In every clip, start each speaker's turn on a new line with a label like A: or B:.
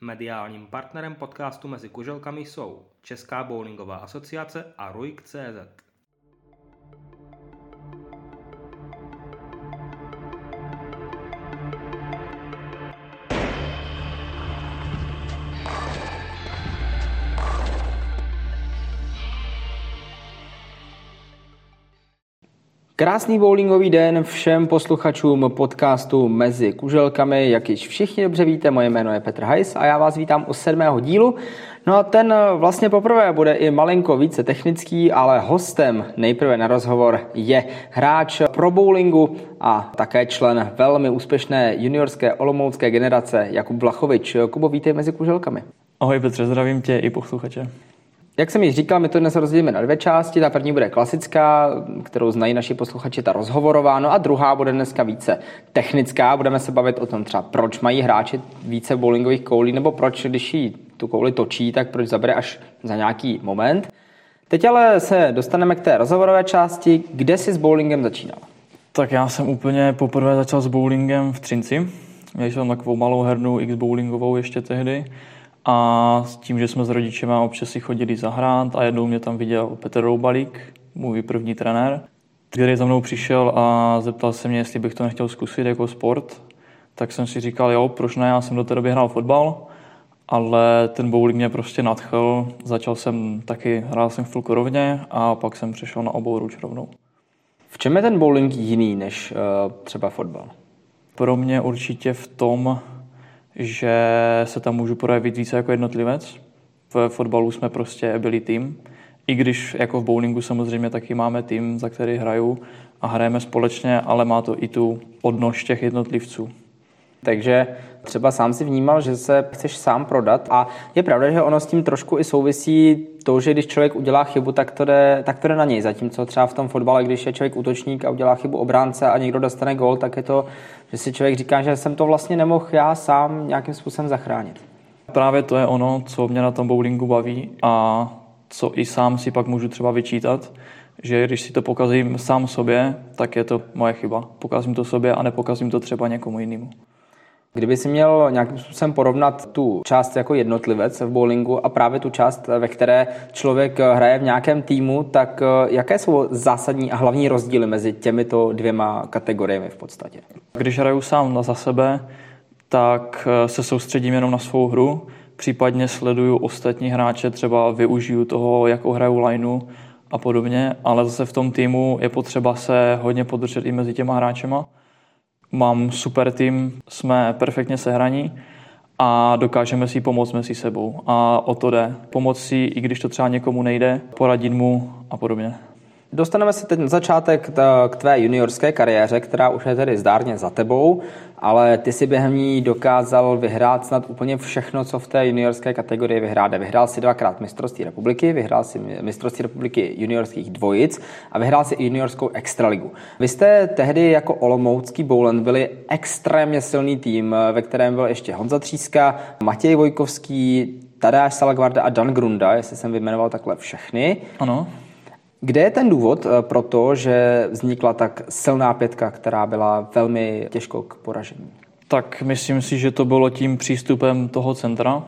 A: Mediálním partnerem podcastu Mezi kuželkami jsou Česká bowlingová asociace a RUIK.cz. Krásný bowlingový den všem posluchačům podcastu Mezi kuželkami. Jak již všichni dobře víte, moje jméno je Petr Hajs a já vás vítám u sedmého dílu. No a ten vlastně poprvé bude i malinko více technický, ale hostem nejprve na rozhovor je hráč pro bowlingu a také člen velmi úspěšné juniorské olomoucké generace Jakub Vlachovič. Kubo, vítej mezi kuželkami.
B: Ahoj Petře, zdravím tě i posluchače.
A: Jak jsem již říkal, my to dnes rozdělíme na dvě části. Ta první bude klasická, kterou znají naši posluchači, ta rozhovorová, no a druhá bude dneska více technická. Budeme se bavit o tom třeba, proč mají hráči více bowlingových koulí, nebo proč, když jí tu kouli točí, tak proč zabere až za nějaký moment. Teď ale se dostaneme k té rozhovorové části, kde jsi s bowlingem začínal.
B: Tak já jsem úplně poprvé začal s bowlingem v Třinci. Měl jsem takovou malou hernu X bowlingovou ještě tehdy a s tím, že jsme s rodičema občas si chodili zahrát a jednou mě tam viděl Petr Roubalík, můj první trenér, který za mnou přišel a zeptal se mě, jestli bych to nechtěl zkusit jako sport. Tak jsem si říkal, jo, proč ne, já jsem do té doby hrál fotbal, ale ten bowling mě prostě nadchl. Začal jsem taky, hrál jsem chvilku rovně a pak jsem přešel na obou ruč rovnou.
A: V čem je ten bowling jiný než uh, třeba fotbal?
B: Pro mě určitě v tom, že se tam můžu projevit více jako jednotlivec. V fotbalu jsme prostě byli tým. I když jako v bowlingu samozřejmě taky máme tým, za který hraju a hrajeme společně, ale má to i tu odnož těch jednotlivců.
A: Takže třeba sám si vnímal, že se chceš sám prodat a je pravda, že ono s tím trošku i souvisí to, že když člověk udělá chybu, tak to jde, tak to jde na něj. Zatímco třeba v tom fotbale, když je člověk útočník a udělá chybu obránce a někdo dostane gol, tak je to, že si člověk říká, že jsem to vlastně nemohl já sám nějakým způsobem zachránit.
B: Právě to je ono, co mě na tom bowlingu baví a co i sám si pak můžu třeba vyčítat, že když si to pokazím sám sobě, tak je to moje chyba. Pokazím to sobě a nepokazím to třeba někomu jinému.
A: Kdyby si měl nějakým způsobem porovnat tu část jako jednotlivec v bowlingu a právě tu část, ve které člověk hraje v nějakém týmu, tak eh, jaké jsou zásadní a hlavní rozdíly mezi těmito dvěma kategoriemi v podstatě?
B: Když hraju sám za sebe, tak eh, se soustředím jenom na svou hru, případně sleduju ostatní hráče, třeba využiju toho, jakou hraju lineu a podobně, ale zase v tom týmu je potřeba se hodně podržet i mezi těma hráčema Mám super tým, jsme perfektně sehraní a dokážeme si pomoct mezi sebou. A o to jde. Pomoct si, i když to třeba někomu nejde, poradit mu a podobně.
A: Dostaneme se teď na začátek k tvé juniorské kariéře, která už je tedy zdárně za tebou, ale ty si během ní dokázal vyhrát snad úplně všechno, co v té juniorské kategorii vyhráde. Vyhrál si dvakrát mistrovství republiky, vyhrál si mistrovství republiky juniorských dvojic a vyhrál si i juniorskou extraligu. Vy jste tehdy jako Olomoucký Bowland byli extrémně silný tým, ve kterém byl ještě Honza Tříska, Matěj Vojkovský, Tadáš Salagvarda a Dan Grunda, jestli jsem vyjmenoval takhle všechny.
B: Ano.
A: Kde je ten důvod eh, pro to, že vznikla tak silná pětka, která byla velmi těžko k poražení?
B: Tak myslím si, že to bylo tím přístupem toho centra,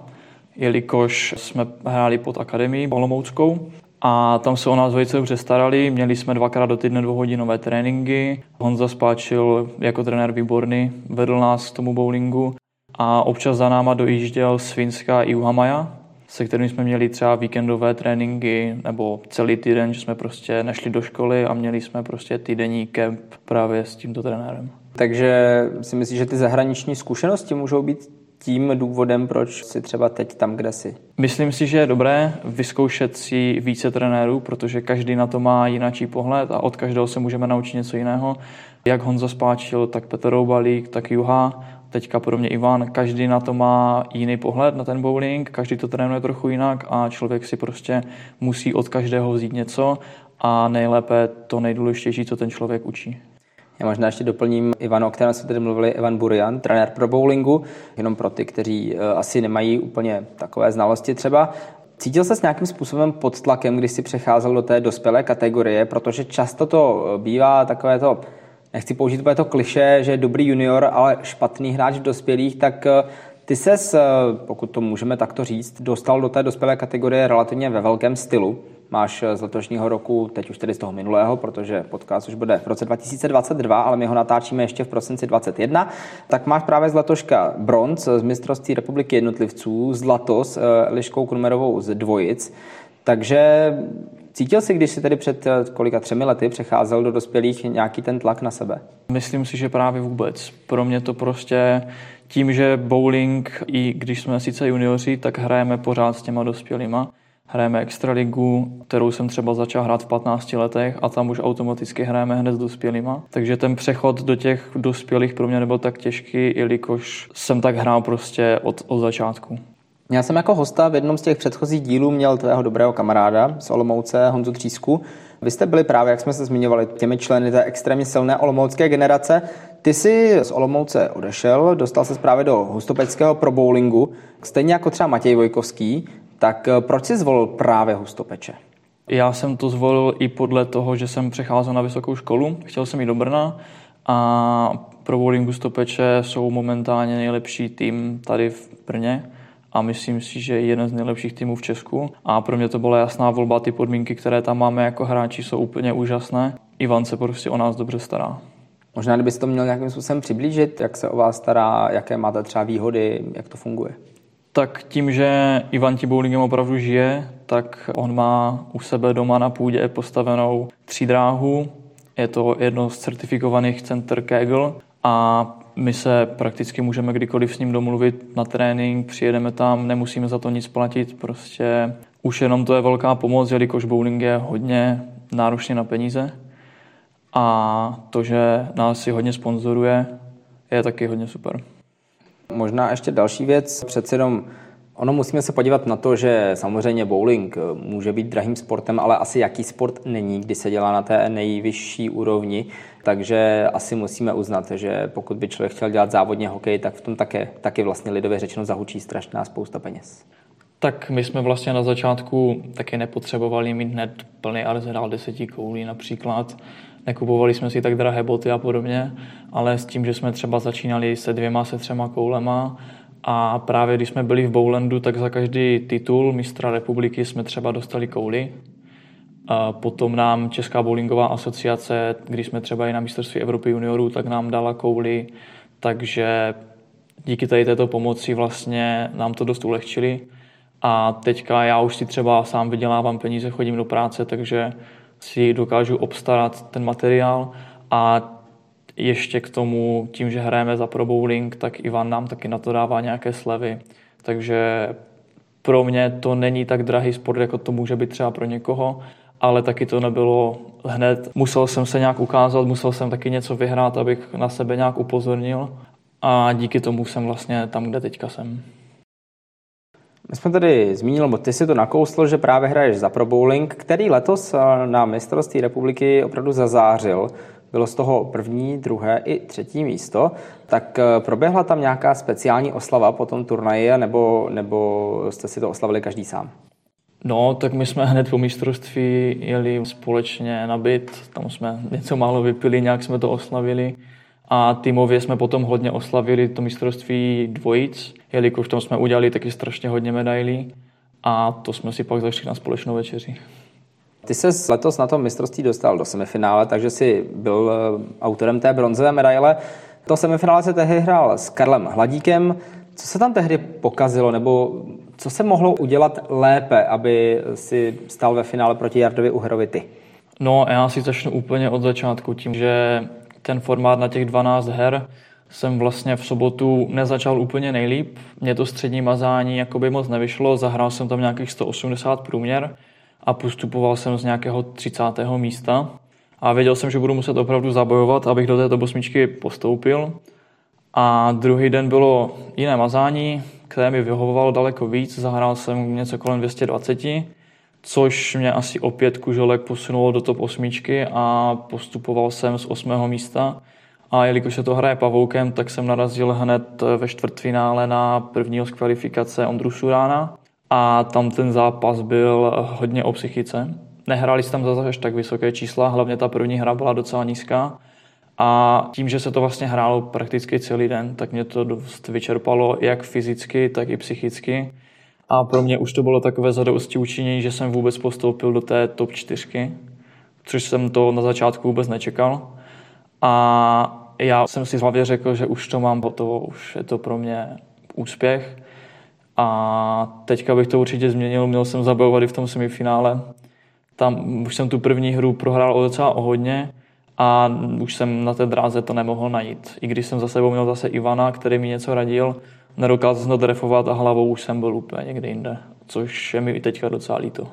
B: jelikož jsme hráli pod akademií Olomouckou a tam se o nás velice dobře starali. Měli jsme dvakrát do týdne dvouhodinové tréninky. Honza Spáčil jako trenér výborný vedl nás k tomu bowlingu a občas za náma dojížděl z Finska i Uhamaja, se kterými jsme měli třeba víkendové tréninky nebo celý týden, že jsme prostě nešli do školy a měli jsme prostě týdenní kemp právě s tímto trenérem.
A: Takže si myslíš, že ty zahraniční zkušenosti můžou být tím důvodem, proč si třeba teď tam, kde jsi?
B: Myslím si, že je dobré vyzkoušet si více trenérů, protože každý na to má jináčí pohled a od každého se můžeme naučit něco jiného. Jak Honza Spáčil, tak Petr Roubalík, tak Juha teďka podobně Ivan, každý na to má jiný pohled na ten bowling, každý to trénuje trochu jinak a člověk si prostě musí od každého vzít něco a nejlépe to nejdůležitější, co ten člověk učí.
A: Já možná ještě doplním Ivano, o kterém jsme tady mluvili, Ivan Burian, trenér pro bowlingu, jenom pro ty, kteří eh, asi nemají úplně takové znalosti třeba. Cítil se s nějakým způsobem pod tlakem, když si přecházel do té dospělé kategorie, protože často to eh, bývá takové to nechci použít to kliše, že je dobrý junior, ale špatný hráč v dospělých, tak eh, Ty ses, eh, pokud to můžeme takto říct, dostal do té dospělé kategorie relativně ve velkém stylu. Máš eh, z letošního roku, teď už tedy z toho minulého, protože podcast už bude v roce 2022, ale my ho natáčíme ještě v prosinci 2021, tak máš právě z letoška bronz z mistrovství republiky jednotlivců, zlato s Liškou Krumerovou z dvojic. Takže cítil jsi, když jsi tedy před kolika třemi lety přecházel do dospělých nějaký ten tlak na sebe?
B: Myslím si, že právě vůbec. Pro mě to prostě tím, že bowling, i když jsme sice junioři, tak hrajeme pořád s těma dospělýma. Hrajeme extraligu, kterou jsem třeba začal hrát v 15 letech a tam už automaticky hrajeme hned s dospělýma. Takže ten přechod do těch dospělých pro mě nebyl tak těžký, jelikož jsem tak hrál prostě od, od začátku.
A: Já jsem jako hosta v jednom z těch předchozích dílů měl tvého dobrého kamaráda z Olomouce, Honzu Třísku. Vy jste byli právě, jak jsme se zmiňovali, těmi členy té extrémně silné olomoucké generace. Ty jsi z Olomouce odešel, dostal se právě do Hustopeckého pro bowlingu, stejně jako třeba Matěj Vojkovský. Tak eh, proč jsi zvolil právě Hustopeče?
B: Já jsem to zvolil i podle toho, že jsem přecházel na vysokou školu, chtěl jsem jít do Brna a pro bowling Hustopeče jsou momentálně nejlepší tým tady v Brně a myslím si, že je jeden z nejlepších týmů v Česku. A pro mě to byla jasná volba, ty podmínky, které tam máme jako hráči, jsou úplně úžasné. Ivan se prostě o nás dobře stará.
A: Možná, kdybyste to měl nějakým způsobem přiblížit, jak se o vás stará, jaké máte třeba výhody, jak to funguje?
B: Tak tím, že Ivan tím bowlingem opravdu žije, tak on má u sebe doma na půdě postavenou třídráhu. Je to jedno z certifikovaných center Kegel a my se prakticky můžeme kdykoliv s ním domluvit na trénink, přijedeme tam, nemusíme za to nic platit, prostě už jenom to je velká pomoc, jelikož bowling je hodně náročný na peníze a to, že nás si hodně sponzoruje, je taky hodně super.
A: Možná ještě další věc, přece jenom Ono musíme se podívat na to, že samozřejmě bowling může být drahým sportem, ale asi jaký sport není, kdy se dělá na té nejvyšší úrovni. Takže asi musíme uznat, že pokud by člověk chtěl dělat závodně hokej, tak v tom také, taky vlastně lidově řečeno zahučí strašná spousta peněz.
B: Tak my jsme vlastně na začátku taky nepotřebovali mít hned plný arzenál deseti koulí například. Nekupovali jsme si tak drahé boty a podobně, ale s tím, že jsme třeba začínali se dvěma, se třema koulema a právě když jsme byli v Bowlandu, tak za každý titul mistra republiky jsme třeba dostali kouli. Potom nám Česká bowlingová asociace, když jsme třeba i na mistrovství Evropy juniorů, tak nám dala kouli, takže díky tady této pomoci vlastně nám to dost ulehčili. A teďka já už si třeba sám vydělávám peníze, chodím do práce, takže si dokážu obstarat ten materiál a ještě k tomu, tím, že hrajeme za Pro Bowling, tak Ivan nám taky na to dává nějaké slevy. Takže pro mě to není tak drahý sport, jako to může být třeba pro někoho, ale taky to nebylo hned. Musel jsem se nějak ukázat, musel jsem taky něco vyhrát, abych na sebe nějak upozornil a díky tomu jsem vlastně tam, kde teďka jsem.
A: My jsme tady zmínili, nebo ty si to nakousl, že právě hraješ za Pro Bowling, který letos na mistrovství republiky opravdu zazářil bylo z toho první, druhé i třetí místo, tak eh, proběhla tam nějaká speciální oslava po tom turnaji, nebo, nebo jste si to oslavili každý sám?
B: No, tak my jsme hned po mistrovství jeli společně na byt, tam jsme něco málo vypili, nějak jsme to oslavili. A týmově jsme potom hodně oslavili to mistrovství dvojic, jelikož tam jsme udělali taky strašně hodně medailí. A to jsme si pak zašli na společnou večeři.
A: Ty se letos na tom mistrovství dostal do semifinále, takže si byl eh, autorem té bronzové medaile. To semifinále se tehdy hrál s Karlem Hladíkem. Co se tam tehdy pokazilo, nebo co se mohlo udělat lépe, aby si stal ve finále proti Jardovi Uhrovi ty?
B: No, já si začnu úplně od začátku tím, že ten formát na těch 12 her jsem vlastně v sobotu nezačal úplně nejlíp. Mně to střední mazání jakoby moc nevyšlo, zahrál jsem tam nějakých 180 průměr a postupoval jsem z nějakého 30. místa. A věděl jsem, že budu muset opravdu zabojovat, abych do této bosmičky postoupil. A druhý den bylo jiné mazání, které mi vyhovovalo daleko víc. Zahrál jsem něco kolem 220, což mě asi opět kuželek posunulo do top osmičky a postupoval jsem z osmého místa. A jelikož se to hraje pavoukem, tak jsem narazil hned ve čtvrtfinále na prvního z kvalifikace Ondru Šurána, a tam ten zápas byl hodně o psychice. Nehráli jsme tam zase až tak vysoké čísla, hlavně ta první hra byla docela nízká A tím, že se to vlastně hrálo prakticky celý den, tak mě to dost vyčerpalo jak fyzicky, tak i psychicky. A pro mě už to bylo takové zadosti učinění, že jsem vůbec postoupil do té top čtyřky, což jsem to na začátku vůbec nečekal. A já jsem si v hlavě řekl, že už to mám hotovo, už je to pro mě úspěch. A teďka bych to určitě změnil, měl jsem zabojovat i v tom semifinále. Tam už jsem tu první hru prohrál o docela o hodně a už jsem na té dráze to nemohl najít. I když jsem za sebou měl zase Ivana, který mi něco radil, nedokázal jsem to trefovat a hlavou už jsem byl úplně někde jinde, což je mi i teďka docela líto.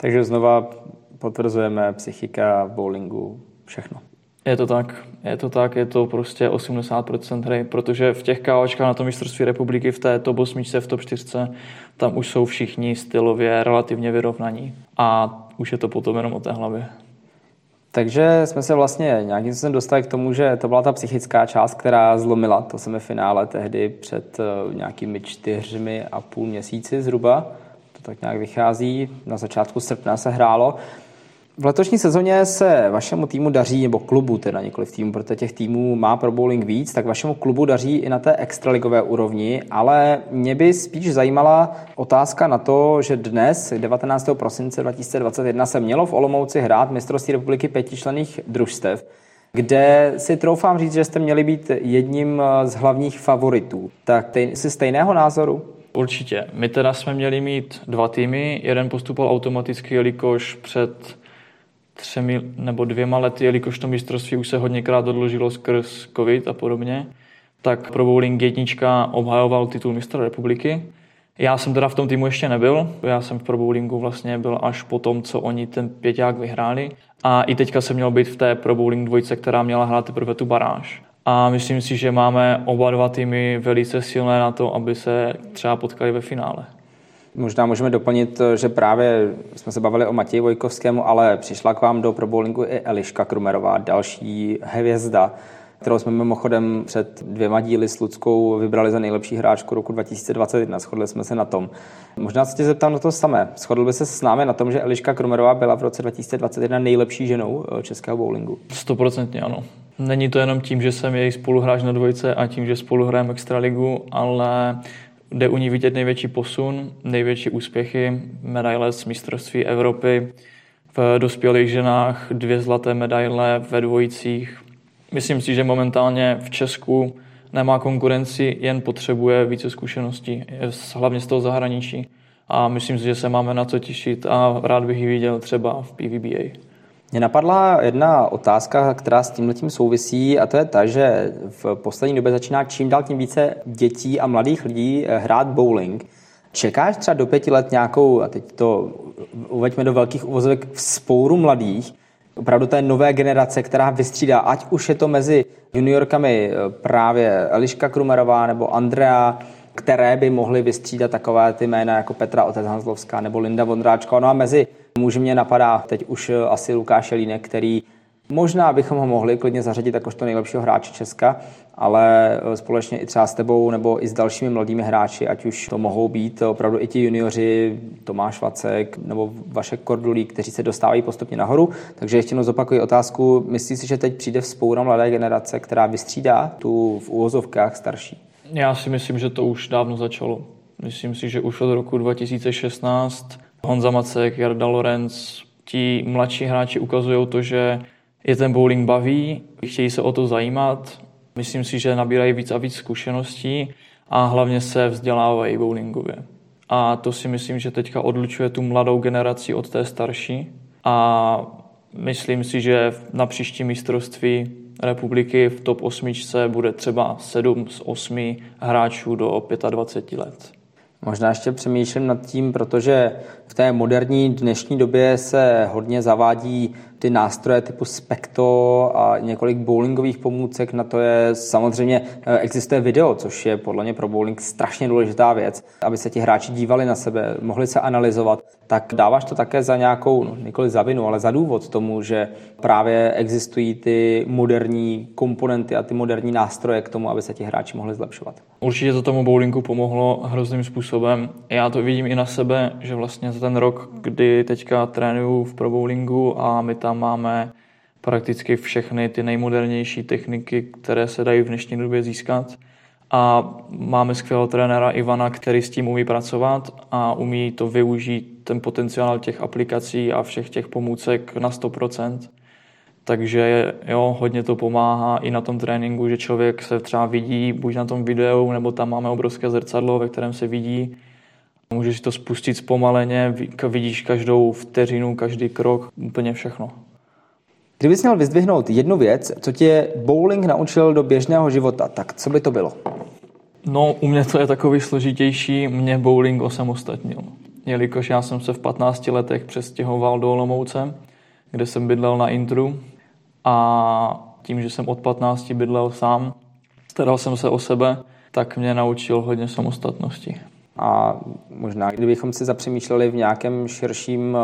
A: Takže znova potvrzujeme psychika, bowlingu, všechno.
B: Je to tak, je to tak, je to prostě 80% hry, protože v těch káočkách na tom mistrovství republiky v té top 8, v top 4, tam už jsou všichni stylově relativně vyrovnaní a už je to potom jenom o té hlavě.
A: Takže jsme se vlastně nějakým způsobem dostali k tomu, že to byla ta psychická část, která zlomila to semifinále tehdy před eh, nějakými čtyřmi a půl měsíci zhruba. To tak nějak vychází. Na začátku srpna se hrálo. V letošní sezóně se vašemu týmu daří, nebo klubu teda nikoli v týmu, protože těch týmů má pro bowling víc, tak vašemu klubu daří i na té extraligové úrovni, ale mě by spíš zajímala otázka na to, že dnes, 19. prosince 2021, se mělo v Olomouci hrát mistrovství republiky pětičlených družstev, kde si troufám říct, že jste měli být jedním z hlavních favoritů. Tak jsi stejného názoru?
B: Určitě. My teda jsme měli mít dva týmy. Jeden postupoval automaticky, jelikož před třemi nebo dvěma lety, jelikož to mistrovství už se hodněkrát odložilo skrz covid a podobně, tak pro bowling jednička obhajoval titul mistra republiky. Já jsem teda v tom týmu ještě nebyl, já jsem v pro bowlingu vlastně byl až po tom, co oni ten pěťák vyhráli. A i teďka jsem měl být v té pro bowling dvojce, která měla hrát teprve tu baráž. A myslím si, že máme oba dva týmy velice silné na to, aby se třeba potkali ve finále.
A: Možná můžeme doplnit, že právě jsme se bavili o Matěji Vojkovskému, ale přišla k vám do pro bowlingu i Eliška Krumerová, další hvězda, kterou jsme mimochodem před dvěma díly s Ludskou vybrali za nejlepší hráčku roku 2021. Shodli jsme se na tom. Možná se tě zeptám na to samé. Shodl by se s námi na tom, že Eliška Krumerová byla v roce 2021 nejlepší ženou eh, českého bowlingu?
B: Stoprocentně ano. Není to jenom tím, že jsem její spoluhráč na dvojce a tím, že spolu hrajeme extraligu, ale Jde u ní vidět největší posun, největší úspěchy, medaile z mistrovství Evropy, v dospělých ženách dvě zlaté medaile ve dvojicích. Myslím si, že momentálně v Česku nemá konkurenci, jen potřebuje více zkušeností, hlavně z toho zahraničí. A myslím si, že se máme na co těšit a rád bych ji viděl třeba v PVBA.
A: Mě napadla jedna otázka, která s tím letím souvisí, a to je ta, že v poslední době začíná čím dál tím více dětí a mladých lidí eh, hrát bowling. Čekáš třeba do pěti let nějakou, a teď to uveďme do velkých uvozovek, spouru mladých, opravdu té nové generace, která vystřídá, ať už je to mezi juniorkami eh, právě Eliška Krumerová nebo Andrea, které by mohly vystřídat takové ty jména jako Petra Otec Hanzlovská nebo Linda Vondráčková. No a mezi muži mě napadá teď už eh, asi Lukáš Jelínek, který Možná bychom ho mohli klidně zařadit jakožto nejlepšího hráče Česka, ale eh, společně i třeba s tebou nebo i s dalšími mladými hráči, ať už to mohou být opravdu i ti junioři, Tomáš Vacek nebo Vašek Kordulí, kteří se dostávají postupně nahoru. Takže ještě jednou zopakuji otázku. Myslíš si, že teď přijde vzpoura mladé generace, která vystřídá tu v úvozovkách starší?
B: Já si myslím, že to už dávno začalo. Myslím si, že už od roku 2016 Honza Macek, Jarda Lorenz, ti mladší hráči ukazují to, že je ten bowling baví, chtějí se o to zajímat. Myslím si, že nabírají víc a víc zkušeností a hlavně se vzdělávají bowlingově. A to si myslím, že teďka odlučuje tu mladou generaci od té starší. A myslím si, že na příští mistrovství republiky v top 8 bude třeba 7 z 8 hráčů do 25 let.
A: Možná ještě přemýšlím nad tím, protože v té moderní dnešní době se hodně zavádí ty nástroje typu Specto a několik bowlingových pomůcek. Na to je samozřejmě eh, existuje video, což je podle mě pro bowling strašně důležitá věc, aby se ti hráči dívali na sebe, mohli se analyzovat. Tak dáváš to také za nějakou, no, nikoli za vinu, ale za důvod tomu, že právě existují ty moderní komponenty a ty moderní nástroje k tomu, aby se ti hráči mohli zlepšovat.
B: Určitě to tomu bowlingu pomohlo hrozným způsobem. Já to vidím i na sebe, že vlastně za ten rok, kdy teďka trénuju v pro bowlingu a my tam máme prakticky všechny ty nejmodernější techniky, které se dají v dnešní době získat. A máme skvělého trenéra Ivana, který s tím umí pracovat a umí to využít, ten potenciál těch aplikací a všech těch pomůcek na 100%. Takže jo, hodně to pomáhá i na tom tréninku, že člověk se třeba vidí buď na tom videu, nebo tam máme obrovské zrcadlo, ve kterém se vidí. Můžeš si to spustit zpomaleně, vidíš každou vteřinu, každý krok, úplně všechno.
A: Kdybys měl vyzdvihnout jednu věc, co tě bowling naučil do běžného života, tak co by to bylo?
B: No, u mě to je takový složitější. Mě bowling osamostatnil. Jelikož já jsem se v 15 letech přestěhoval do Olomouce, kde jsem bydlel na intru a tím, že jsem od 15 bydlel sám, staral jsem se o sebe, tak mě naučil hodně samostatnosti.
A: A možná, kdybychom si zapřemýšleli v nějakém širším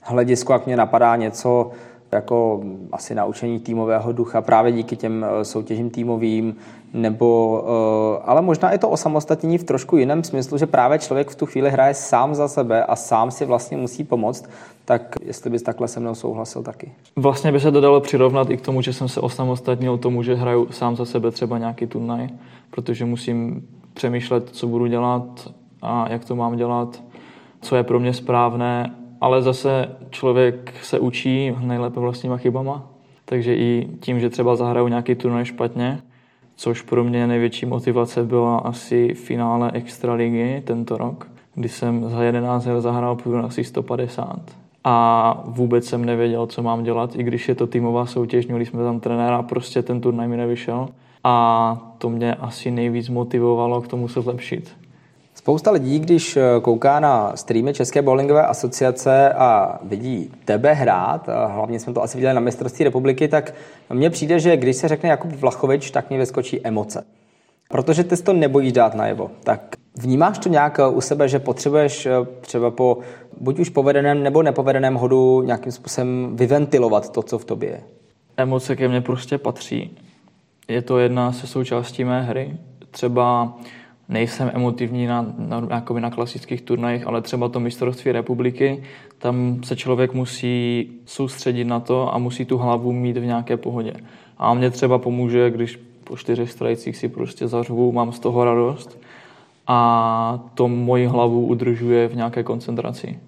A: hledisku, jak mě napadá něco, jako asi naučení týmového ducha právě díky těm eh, soutěžím týmovým, nebo, eh, ale možná i to osamostatnění v trošku jiném smyslu, že právě člověk v tu chvíli hraje sám za sebe a sám si vlastně musí pomoct, tak jestli bys takhle se mnou souhlasil taky.
B: Vlastně by se to dalo přirovnat i k tomu, že jsem se osamostatnil tomu, že hraju sám za sebe třeba nějaký turnaj, protože musím přemýšlet, co budu dělat a jak to mám dělat, co je pro mě správné ale zase člověk se učí nejlépe vlastníma chybama, takže i tím, že třeba zahraju nějaký turnaj špatně, což pro mě největší motivace byla asi finále Extraligy tento rok, kdy jsem za 11 her zahrál půl asi 150 a vůbec jsem nevěděl, co mám dělat, i když je to týmová soutěž, měli jsme tam trenéra, prostě ten turnaj mi nevyšel a to mě asi nejvíc motivovalo k tomu se zlepšit.
A: Spousta lidí, když eh, kouká na streamy České bowlingové asociace a vidí tebe hrát, hlavně jsme to asi viděli na mistrovství republiky, tak mně přijde, že když se řekne Jakub Vlachovič, tak mě vyskočí emoce. Protože ty to nebojíš dát najevo. Tak vnímáš to nějak eh, u sebe, že potřebuješ eh, třeba po buď už povedeném nebo nepovedeném hodu nějakým způsobem vyventilovat to, co v tobě je?
B: Emoce ke mně prostě patří. Je to jedna se součástí mé hry. Třeba nejsem emotivní na, na, jakoby na klasických turnajích, ale třeba to mistrovství republiky, tam se člověk musí soustředit na to a musí tu hlavu mít v nějaké pohodě. A mě třeba pomůže, když po čtyřech strajcích si prostě zařvu, mám z toho radost a to moji hlavu udržuje v nějaké koncentraci.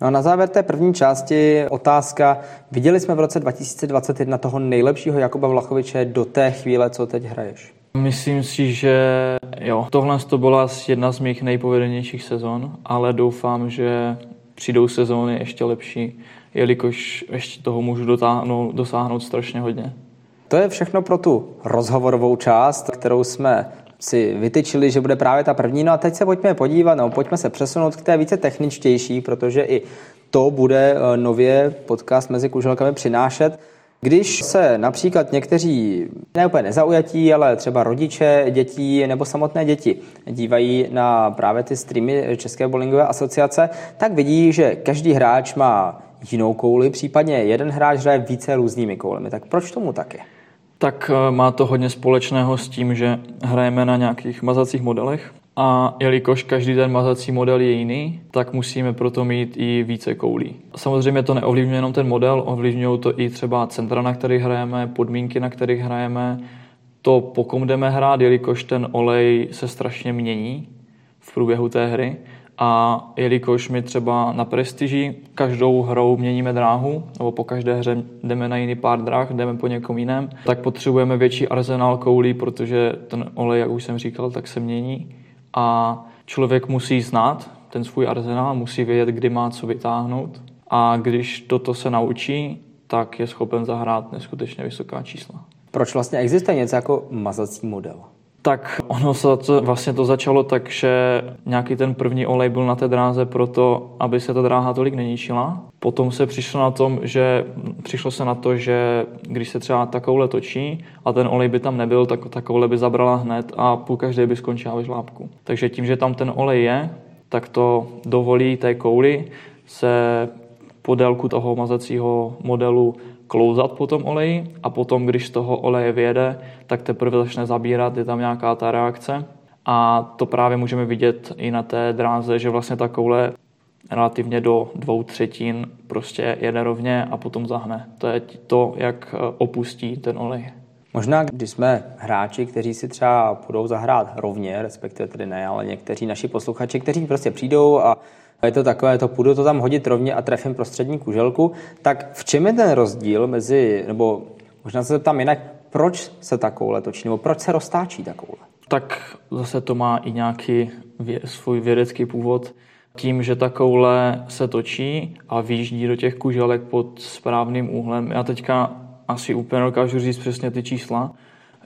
A: No a na závěr té první části otázka. Viděli jsme v roce 2021 toho nejlepšího Jakuba Vlachoviče do té chvíle, co teď hraješ?
B: Myslím si, že jo, tohle to byla jedna z mých nejpovedenějších sezon, ale doufám, že přijdou sezóny ještě lepší, jelikož ještě toho můžu dotáhnout, dosáhnout strašně hodně.
A: To je všechno pro tu rozhovorovou část, kterou jsme si vytyčili, že bude právě ta první. No a teď se pojďme podívat, no, pojďme se přesunout k té více techničtější, protože i to bude eh, nově podcast mezi kuželkami přinášet. Když se například někteří ne úplně nezaujatí, ale třeba rodiče dětí nebo samotné děti dívají na právě ty streamy České bowlingové asociace, tak vidí, že každý hráč má jinou kouli, případně jeden hráč hraje více různými koulemi. Tak proč tomu tak je?
B: Tak eh, má to hodně společného s tím, že hrajeme na nějakých mazacích modelech a jelikož každý ten mazací model je jiný, tak musíme proto mít i více koulí. Samozřejmě to neovlivňuje jenom ten model, ovlivňují to i třeba centra, na kterých hrajeme, podmínky, na kterých hrajeme, to po kom jdeme hrát, jelikož ten olej se strašně mění v průběhu té hry. A jelikož my třeba na prestiži každou hrou měníme dráhu, nebo po každé hře jdeme na jiný pár dráh, jdeme po někom jiném, tak potřebujeme větší arzenál koulí, protože ten olej, jak už jsem říkal, tak se mění a člověk musí znát ten svůj arzenál, musí vědět, kdy má co vytáhnout a když toto se naučí, tak je schopen zahrát neskutečně vysoká čísla.
A: Proč vlastně existuje něco jako mazací model?
B: Tak ono se to, vlastně to začalo tak, že nějaký ten první olej byl na té dráze proto, aby se ta dráha tolik neníčila. Potom se přišlo na tom, že přišlo se na to, že když se třeba takovouhle točí a ten olej by tam nebyl, tak takovouhle by zabrala hned a půl každé by skončila ve žlábku. Takže tím, že tam ten olej je, tak to dovolí té kouli se po délku toho mazacího modelu klouzat po tom oleji a potom, když z toho oleje vyjede, tak teprve začne zabírat, je tam nějaká ta reakce. A to právě můžeme vidět i na té dráze, že vlastně ta koule relativně do dvou třetin prostě jede rovně a potom zahne. To je to, jak eh, opustí ten olej.
A: Možná, když jsme hráči, kteří si třeba budou zahrát rovně, respektive tedy ne, ale někteří naši posluchači, kteří prostě přijdou a je to takové, to půjdu to tam hodit rovně a trefím prostřední kuželku, tak v čem je ten rozdíl mezi, nebo možná se tam jinak, proč se takovouhle točí, nebo proč se roztáčí takovouhle?
B: Tak zase to má i nějaký vě, svůj vědecký původ. Tím, že ta koule se točí a výjíždí do těch kuželek pod správným úhlem. Já teďka asi úplně dokážu říct přesně ty čísla.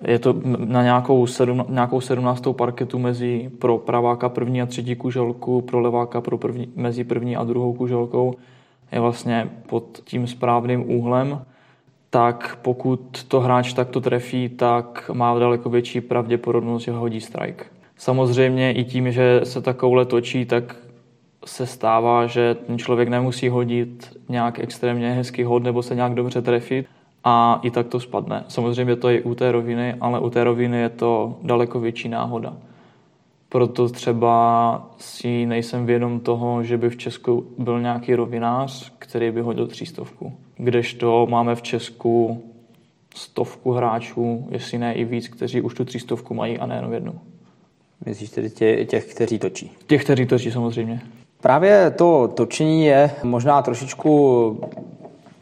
B: Je to na nějakou, sedm, nějakou sedmnáctou parketu mezi pro praváka první a třetí kuželku, pro leváka pro první, mezi první a druhou kuželkou. Je vlastně pod tím správným úhlem tak pokud to hráč takto trefí, tak má daleko větší pravděpodobnost, že hodí strike. Samozřejmě i tím, že se ta koule točí, tak se stává, že ten člověk nemusí hodit nějak extrémně hezký hod nebo se nějak dobře trefit a i tak to spadne. Samozřejmě to je u té roviny, ale u té roviny je to daleko větší náhoda. Proto třeba si nejsem vědom toho, že by v Česku byl nějaký rovinář, který by hodil třístovku. Kdežto máme v Česku stovku hráčů, jestli ne i víc, kteří už tu třístovku mají a nejenom jednu.
A: Myslíš tedy tě, těch, kteří točí?
B: Těch, kteří točí, samozřejmě.
A: Právě to točení je možná trošičku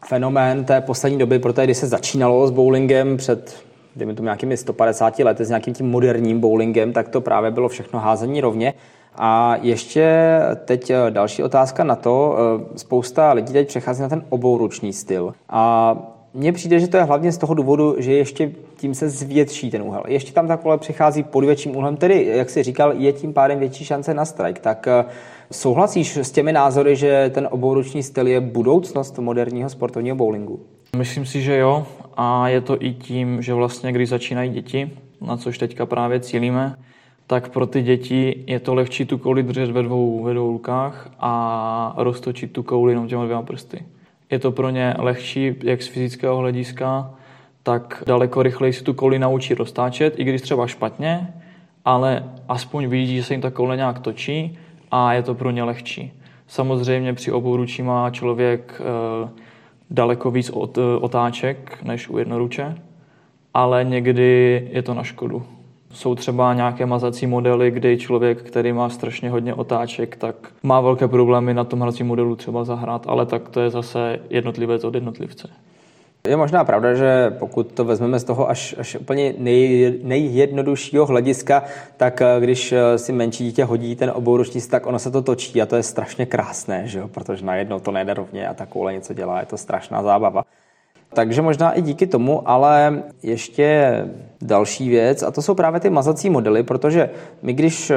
A: fenomén té poslední doby, protože když se začínalo s bowlingem před dejme tomu nějakými 150 lety s nějakým tím moderním bowlingem, tak to právě bylo všechno házení rovně. A ještě teď eh, další otázka na to. Eh, spousta lidí teď přechází na ten obouruční styl. A mně přijde, že to je hlavně z toho důvodu, že ještě tím se zvětší ten úhel. Ještě tam ta kole přichází pod větším úhlem, tedy, jak jsi říkal, je tím pádem větší šance na strike. Tak eh, souhlasíš s těmi názory, že ten obouruční styl je budoucnost moderního sportovního bowlingu?
B: Myslím si, že jo. A je to i tím, že vlastně, když začínají děti, na což teďka právě cílíme, tak pro ty děti je to lehčí tu kouli držet ve dvou, ve dvou rukách a roztočit tu kouli jenom těma dvěma prsty. Je to pro ně lehčí, jak z fyzického hlediska, tak daleko rychleji si tu kouli naučí roztáčet, i když třeba špatně, ale aspoň vidí, že se jim ta koule nějak točí a je to pro ně lehčí. Samozřejmě při obou ručí má člověk e, daleko víc od, eh, otáček než u jednoruče, ale někdy je to na škodu. Jsou třeba nějaké mazací modely, kdy člověk, který má strašně hodně otáček, tak má velké problémy na tom hracím modelu třeba zahrát, ale tak to je zase jednotlivec od jednotlivce.
A: Je možná pravda, že pokud to vezmeme z toho až, až úplně nej, nejjednoduššího hlediska, tak eh, když eh, si menší dítě hodí ten obouruční tak ono se to točí a to je strašně krásné, že jo? protože najednou to nejde rovně a ta koule něco dělá, je to strašná zábava. Takže možná i díky tomu, ale ještě další věc, a to jsou právě ty mazací modely, protože my když eh,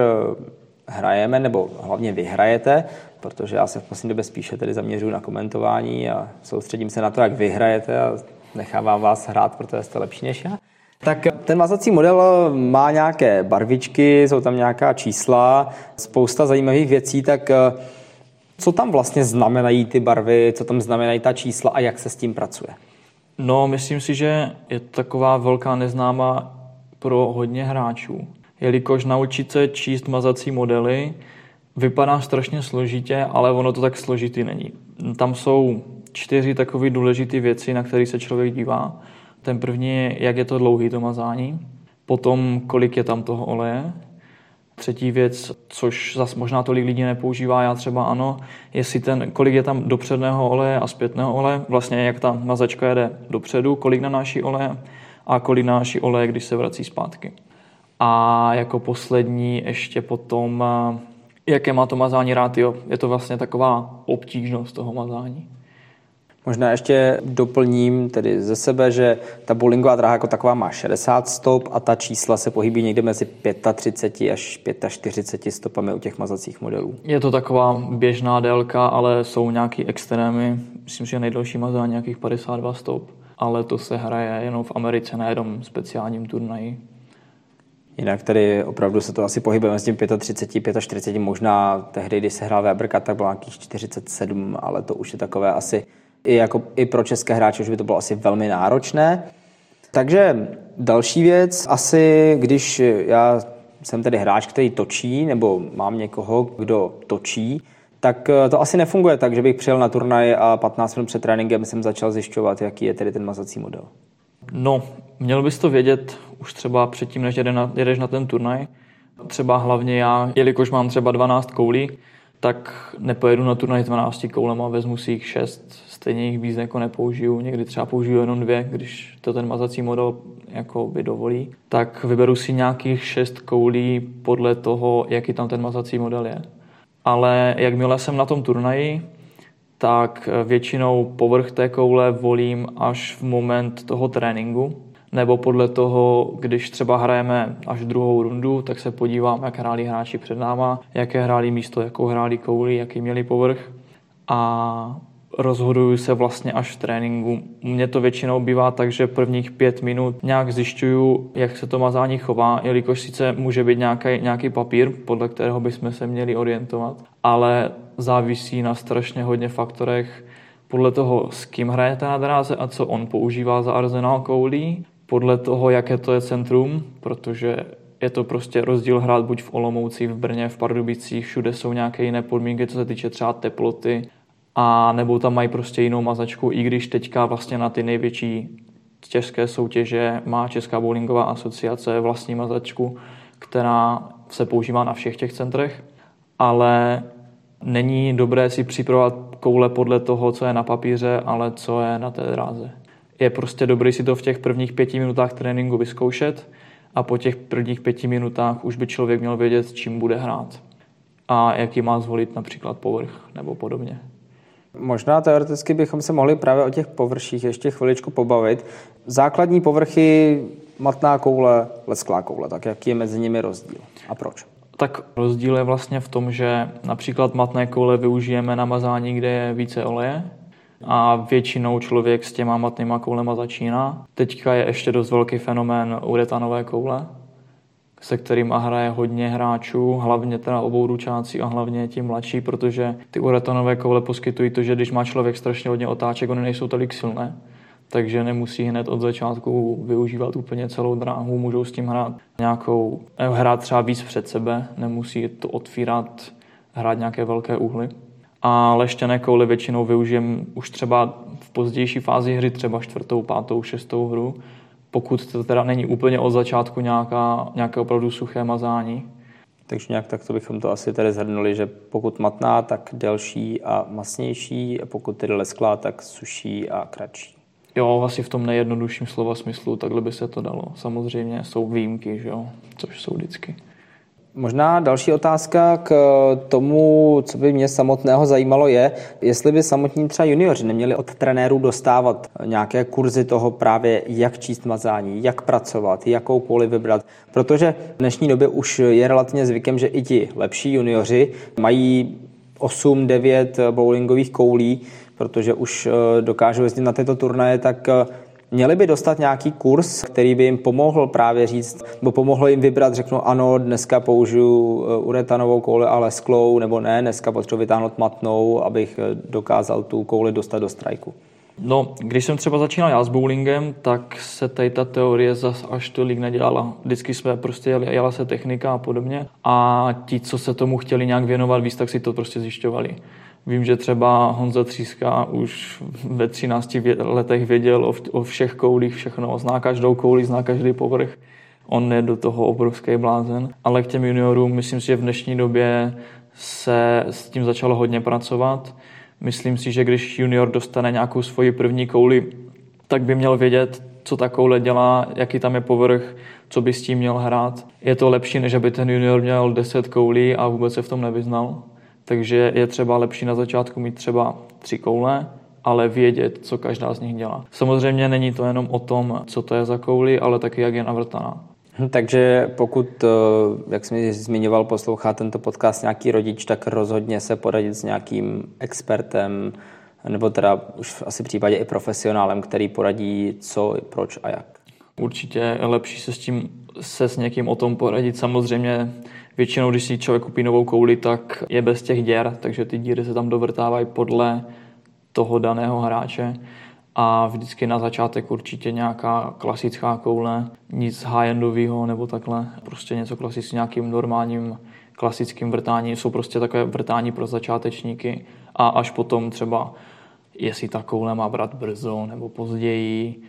A: hrajeme, nebo hlavně vyhrajete, protože já se v poslední době spíše tedy zaměřuji na komentování a soustředím se na to, jak vyhrajete a nechávám vás hrát, protože jste lepší než já. Tak ten mazací model má nějaké barvičky, jsou tam nějaká čísla, spousta zajímavých věcí, tak eh, co tam vlastně znamenají ty barvy, co tam znamenají ta čísla a jak se s tím pracuje?
B: No, myslím si, že je to taková velká neznáma pro hodně hráčů. Jelikož naučit se číst mazací modely vypadá strašně složitě, ale ono to tak složitý není. Tam jsou čtyři takové důležité věci, na které se člověk dívá. Ten první je, jak je to dlouhý to mazání, potom kolik je tam toho oleje, Třetí věc, což zase možná tolik lidí nepoužívá, já třeba ano, jestli ten, kolik je tam dopředného oleje a zpětného oleje, vlastně jak ta mazačka jede dopředu, kolik nanáší oleje a kolik nanáší oleje, když se vrací zpátky. A jako poslední ještě potom, jaké má to mazání rátio. Je to vlastně taková obtížnost toho mazání.
A: Možná ještě doplním tedy ze sebe, že ta bowlingová dráha jako taková má 60 stop a ta čísla se pohybí někde mezi 35 až 45 stopami u těch mazacích modelů.
B: Je to taková běžná délka, ale jsou nějaký extrémy. Myslím, že nejdelší mazání nějakých 52 stop, ale to se hraje jenom v Americe na jednom speciálním turnaji.
A: Jinak tady opravdu se to asi pohybuje s tím 35, 45, možná tehdy, když se hrál Weber tak bylo nějakých 47, ale to už je takové asi i, jako, i pro české hráče už by to bylo asi velmi náročné. Takže další věc, asi když já jsem tedy hráč, který točí, nebo mám někoho, kdo točí, tak eh, to asi nefunguje tak, že bych přijel na turnaj a 15 minut před tréninkem jsem začal zjišťovat, jaký je tedy ten mazací model.
B: No, měl bys to vědět už třeba předtím, než jedeš na ten turnaj. Třeba hlavně já, jelikož mám třeba 12 koulí, tak nepojedu na turnaj s 12 koulema, vezmu si jich 6, stejně jich víc jako nepoužiju, někdy třeba použiju jenom dvě, když to ten mazací model jako by dovolí, tak vyberu si nějakých 6 koulí podle toho, jaký tam ten mazací model je. Ale jakmile jsem na tom turnaji, tak většinou povrch té koule volím až v moment toho tréninku, nebo podle toho, když třeba hrajeme až druhou rundu, tak se podívám, jak hráli hráči před náma, jaké hráli místo, jakou hráli kouli, jaký měli povrch. A rozhoduju se vlastně až v tréninku. U mě to většinou bývá tak, že prvních pět minut nějak zjišťuju, jak se to mazání chová, jelikož sice může být nějaký, nějaký papír, podle kterého bychom se měli orientovat, ale závisí na strašně hodně faktorech, podle toho, s kým hrajete na dráze a co on používá za arzenál koulí, podle toho, jaké to je centrum, protože je to prostě rozdíl hrát buď v Olomouci, v Brně, v Pardubicích, všude jsou nějaké jiné podmínky, co se týče třeba teploty, a nebo tam mají prostě jinou mazačku, i když teďka vlastně na ty největší české soutěže má Česká bowlingová asociace vlastní mazačku, která se používá na všech těch centrech, ale není dobré si připravovat koule podle toho, co je na papíře, ale co je na té dráze je prostě dobrý si to v těch prvních pěti minutách tréninku vyzkoušet a po těch prvních pěti minutách už by člověk měl vědět, s čím bude hrát a jaký má zvolit například povrch nebo podobně.
A: Možná teoreticky bychom se mohli právě o těch površích ještě chviličku pobavit. Základní povrchy, matná koule, lesklá koule, tak jaký je mezi nimi rozdíl a proč?
B: Tak rozdíl je vlastně v tom, že například matné koule využijeme na mazání, kde je více oleje, a většinou člověk s těma matnýma koulema začíná. Teďka je ještě dost velký fenomén uretanové koule, se kterým hraje hodně hráčů, hlavně teda obou ručáci a hlavně ti mladší, protože ty uretanové koule poskytují to, že když má člověk strašně hodně otáček, oni nejsou tolik silné, takže nemusí hned od začátku využívat úplně celou dráhu, můžou s tím hrát nějakou, eh, hrát třeba víc před sebe, nemusí to otvírat, hrát nějaké velké úhly. A leštěné koule většinou využijem už třeba v pozdější fázi hry, třeba čtvrtou, pátou, šestou hru, pokud to teda není úplně od začátku nějaká, nějaké opravdu suché mazání.
A: Takže nějak takto bychom to asi tady zhrnuli, že pokud matná, tak delší a masnější, a pokud tedy lesklá, tak suší a kratší.
B: Jo, asi v tom nejjednodušším slova smyslu, takhle by se to dalo. Samozřejmě jsou výjimky, že jo, což jsou vždycky.
A: Možná další otázka k tomu, co by mě samotného zajímalo, je, jestli by samotní třeba junioři neměli od trenérů dostávat nějaké kurzy toho právě, jak číst mazání, jak pracovat, jakou poli vybrat. Protože v dnešní době už je relativně zvykem, že i ti lepší junioři mají 8-9 bowlingových koulí, protože už eh, dokážou jezdit na tyto turnaje, tak eh, Měli by dostat nějaký kurz, který by jim pomohl právě říct, nebo pomohlo jim vybrat, řeknu ano, dneska použiju eh, uretanovou kouli, ale sklou, nebo ne, dneska potřebuji vytáhnout matnou, abych eh, dokázal tu kouli dostat do strajku.
B: No, když jsem třeba začínal já s bowlingem, tak se tady ta teorie zas až tolik nedělala. Vždycky jsme prostě jeli, jela se technika a podobně a ti, co se tomu chtěli nějak věnovat víc, tak si to prostě zjišťovali. Vím, že třeba Honza Tříska už ve 13 letech věděl o, všech koulích všechno, zná každou kouli, zná každý povrch. On je do toho obrovský blázen. Ale k těm juniorům, myslím si, že v dnešní době se s tím začalo hodně pracovat. Myslím si, že když junior dostane nějakou svoji první kouli, tak by měl vědět, co ta koule dělá, jaký tam je povrch, co by s tím měl hrát. Je to lepší, než aby ten junior měl 10 koulí a vůbec se v tom nevyznal. Takže je třeba lepší na začátku mít třeba tři koule, ale vědět, co každá z nich dělá. Samozřejmě není to jenom o tom, co to je za kouli, ale taky, jak je navrtaná.
A: Hm, takže pokud, eh, jak jsem zmiňoval, poslouchá tento podcast nějaký rodič, tak rozhodně se poradit s nějakým expertem, nebo teda už asi v případě i profesionálem, který poradí co, proč a jak.
B: Určitě je lepší se s tím se s někým o tom poradit. Samozřejmě Většinou, když si člověk kupí novou kouli, tak je bez těch děr, takže ty díry se tam dovrtávají podle toho daného hráče. A vždycky na začátek určitě nějaká klasická koule, nic high-endového nebo takhle, prostě něco klasického s nějakým normálním klasickým vrtání, jsou prostě takové vrtání pro začátečníky a až potom třeba, jestli ta koule má brát brzo nebo později,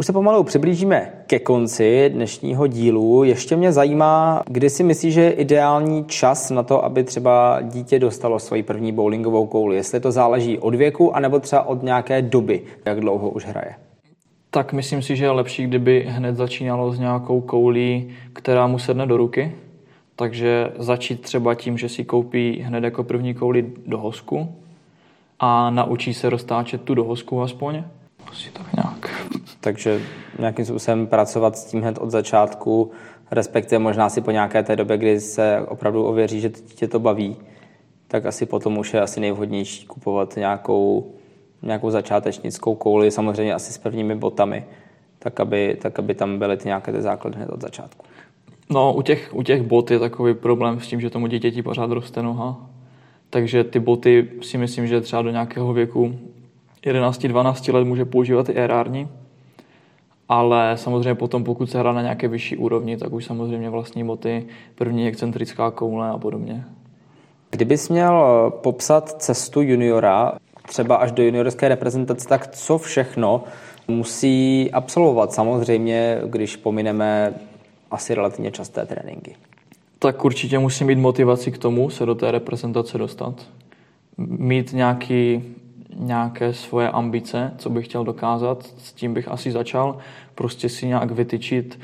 A: už se pomalu přiblížíme ke konci dnešního dílu. Ještě mě zajímá, kdy si myslíš, že je ideální čas na to, aby třeba dítě dostalo svoji první bowlingovou kouli. Jestli to záleží od věku, anebo třeba od nějaké doby, jak dlouho už hraje.
B: Tak myslím si, že je lepší, kdyby hned začínalo s nějakou koulí, která mu sedne do ruky. Takže začít třeba tím, že si koupí hned jako první kouli do hosku a naučí se roztáčet tu do hosku aspoň. Asi tak nějak.
A: Takže nějakým způsobem pracovat s tím hned od začátku, respektive možná si po nějaké té době, kdy se opravdu ověří, že tě to baví, tak asi potom už je asi nejvhodnější kupovat nějakou, nějakou začátečnickou kouli, samozřejmě asi s prvními botami, tak aby, tak aby tam byly ty nějaké ty základy hned od začátku.
B: No, u těch, u těch bot je takový problém s tím, že tomu dítěti pořád roste noha. Takže ty boty si myslím, že třeba do nějakého věku 11-12 let může používat i erární, ale samozřejmě potom, pokud se hra na nějaké vyšší úrovni, tak už samozřejmě vlastní boty, první excentrická koule a podobně.
A: Kdybys měl eh, popsat cestu juniora, třeba až do juniorské reprezentace, tak co všechno musí absolvovat? Samozřejmě, když pomineme asi relativně časté tréninky.
B: Tak určitě musí mít motivaci k tomu se do té reprezentace dostat. Mít nějaký nějaké svoje ambice, co bych chtěl dokázat, s tím bych asi začal. Prostě si nějak vytyčit,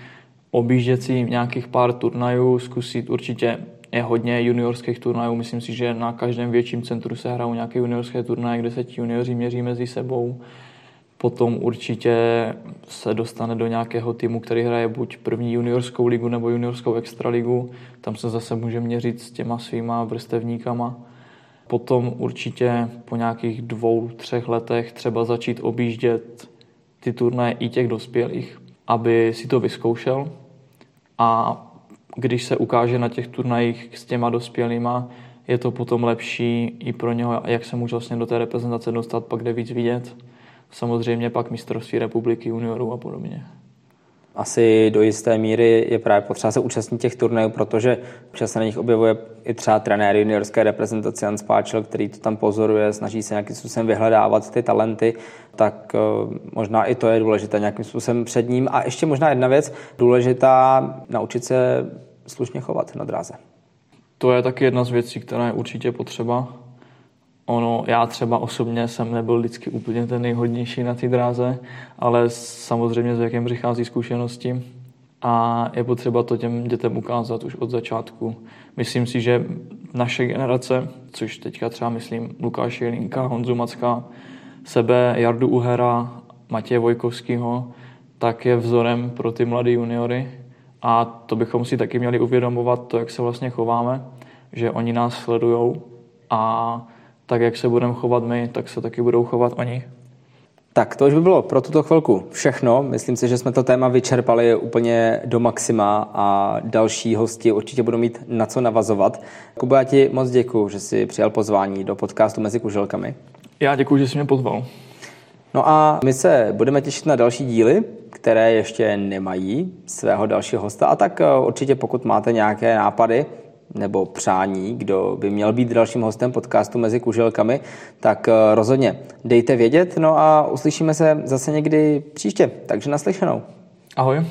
B: objíždět si nějakých pár turnajů, zkusit určitě je hodně juniorských turnajů. Myslím si, že na každém větším centru se hrajou nějaké juniorské turnaje, kde se ti junioři měří mezi sebou. Potom určitě se dostane do nějakého týmu, který hraje buď první juniorskou ligu nebo juniorskou extraligu. Tam se zase může měřit s těma svýma vrstevníkama. Potom určitě po nějakých dvou, třech letech třeba začít objíždět ty turnaje i těch dospělých, aby si to vyzkoušel a když se ukáže na těch turnajích s těma dospělýma, je to potom lepší i pro něho, jak se může vlastně do té reprezentace dostat, pak jde víc vidět. Samozřejmě pak mistrovství republiky, juniorů a podobně
A: asi do jisté míry je právě potřeba se účastnit těch turnajů, protože občas se na nich objevuje i třeba trenér juniorské reprezentace Jan Spáčel, který to tam pozoruje, snaží se nějakým způsobem vyhledávat ty talenty, tak eh, možná i to je důležité nějakým způsobem před ním. A ještě možná jedna věc, důležitá naučit se slušně chovat na dráze.
B: To je taky jedna z věcí, která je určitě potřeba Ono, já třeba osobně jsem nebyl vždycky úplně ten nejhodnější na té dráze, ale samozřejmě s věkem přichází zkušenosti a je potřeba to těm dětem ukázat už od začátku. Myslím si, že naše generace, což teďka třeba myslím Lukáš Jelinka, Honzu Macka, sebe, Jardu Uhera, Matěje Vojkovského, tak je vzorem pro ty mladé juniory a to bychom si taky měli uvědomovat to, jak se vlastně chováme, že oni nás sledují a tak jak se budeme chovat my, tak se taky budou chovat oni.
A: Tak to už by bylo pro tuto chvilku všechno. Myslím si, že jsme to téma vyčerpali úplně do maxima a další hosti určitě budou mít na co navazovat. Kubo, já ti moc děkuji, že jsi přijal pozvání do podcastu Mezi kuželkami.
B: Já děkuji, že jsi mě pozval.
A: No a my se budeme těšit na další díly, které ještě nemají svého dalšího hosta. A tak eh, určitě pokud máte nějaké nápady, nebo přání, kdo by měl být dalším hostem podcastu Mezi kuželkami, tak eh, rozhodně dejte vědět. No a uslyšíme se zase někdy příště. Takže naslyšenou.
B: Ahoj.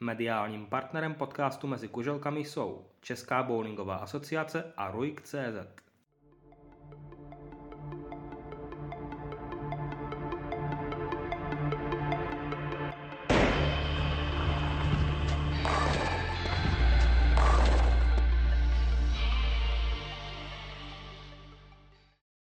C: Mediálním partnerem podcastu Mezi kuželkami jsou Česká bowlingová asociace a RUIK.cz.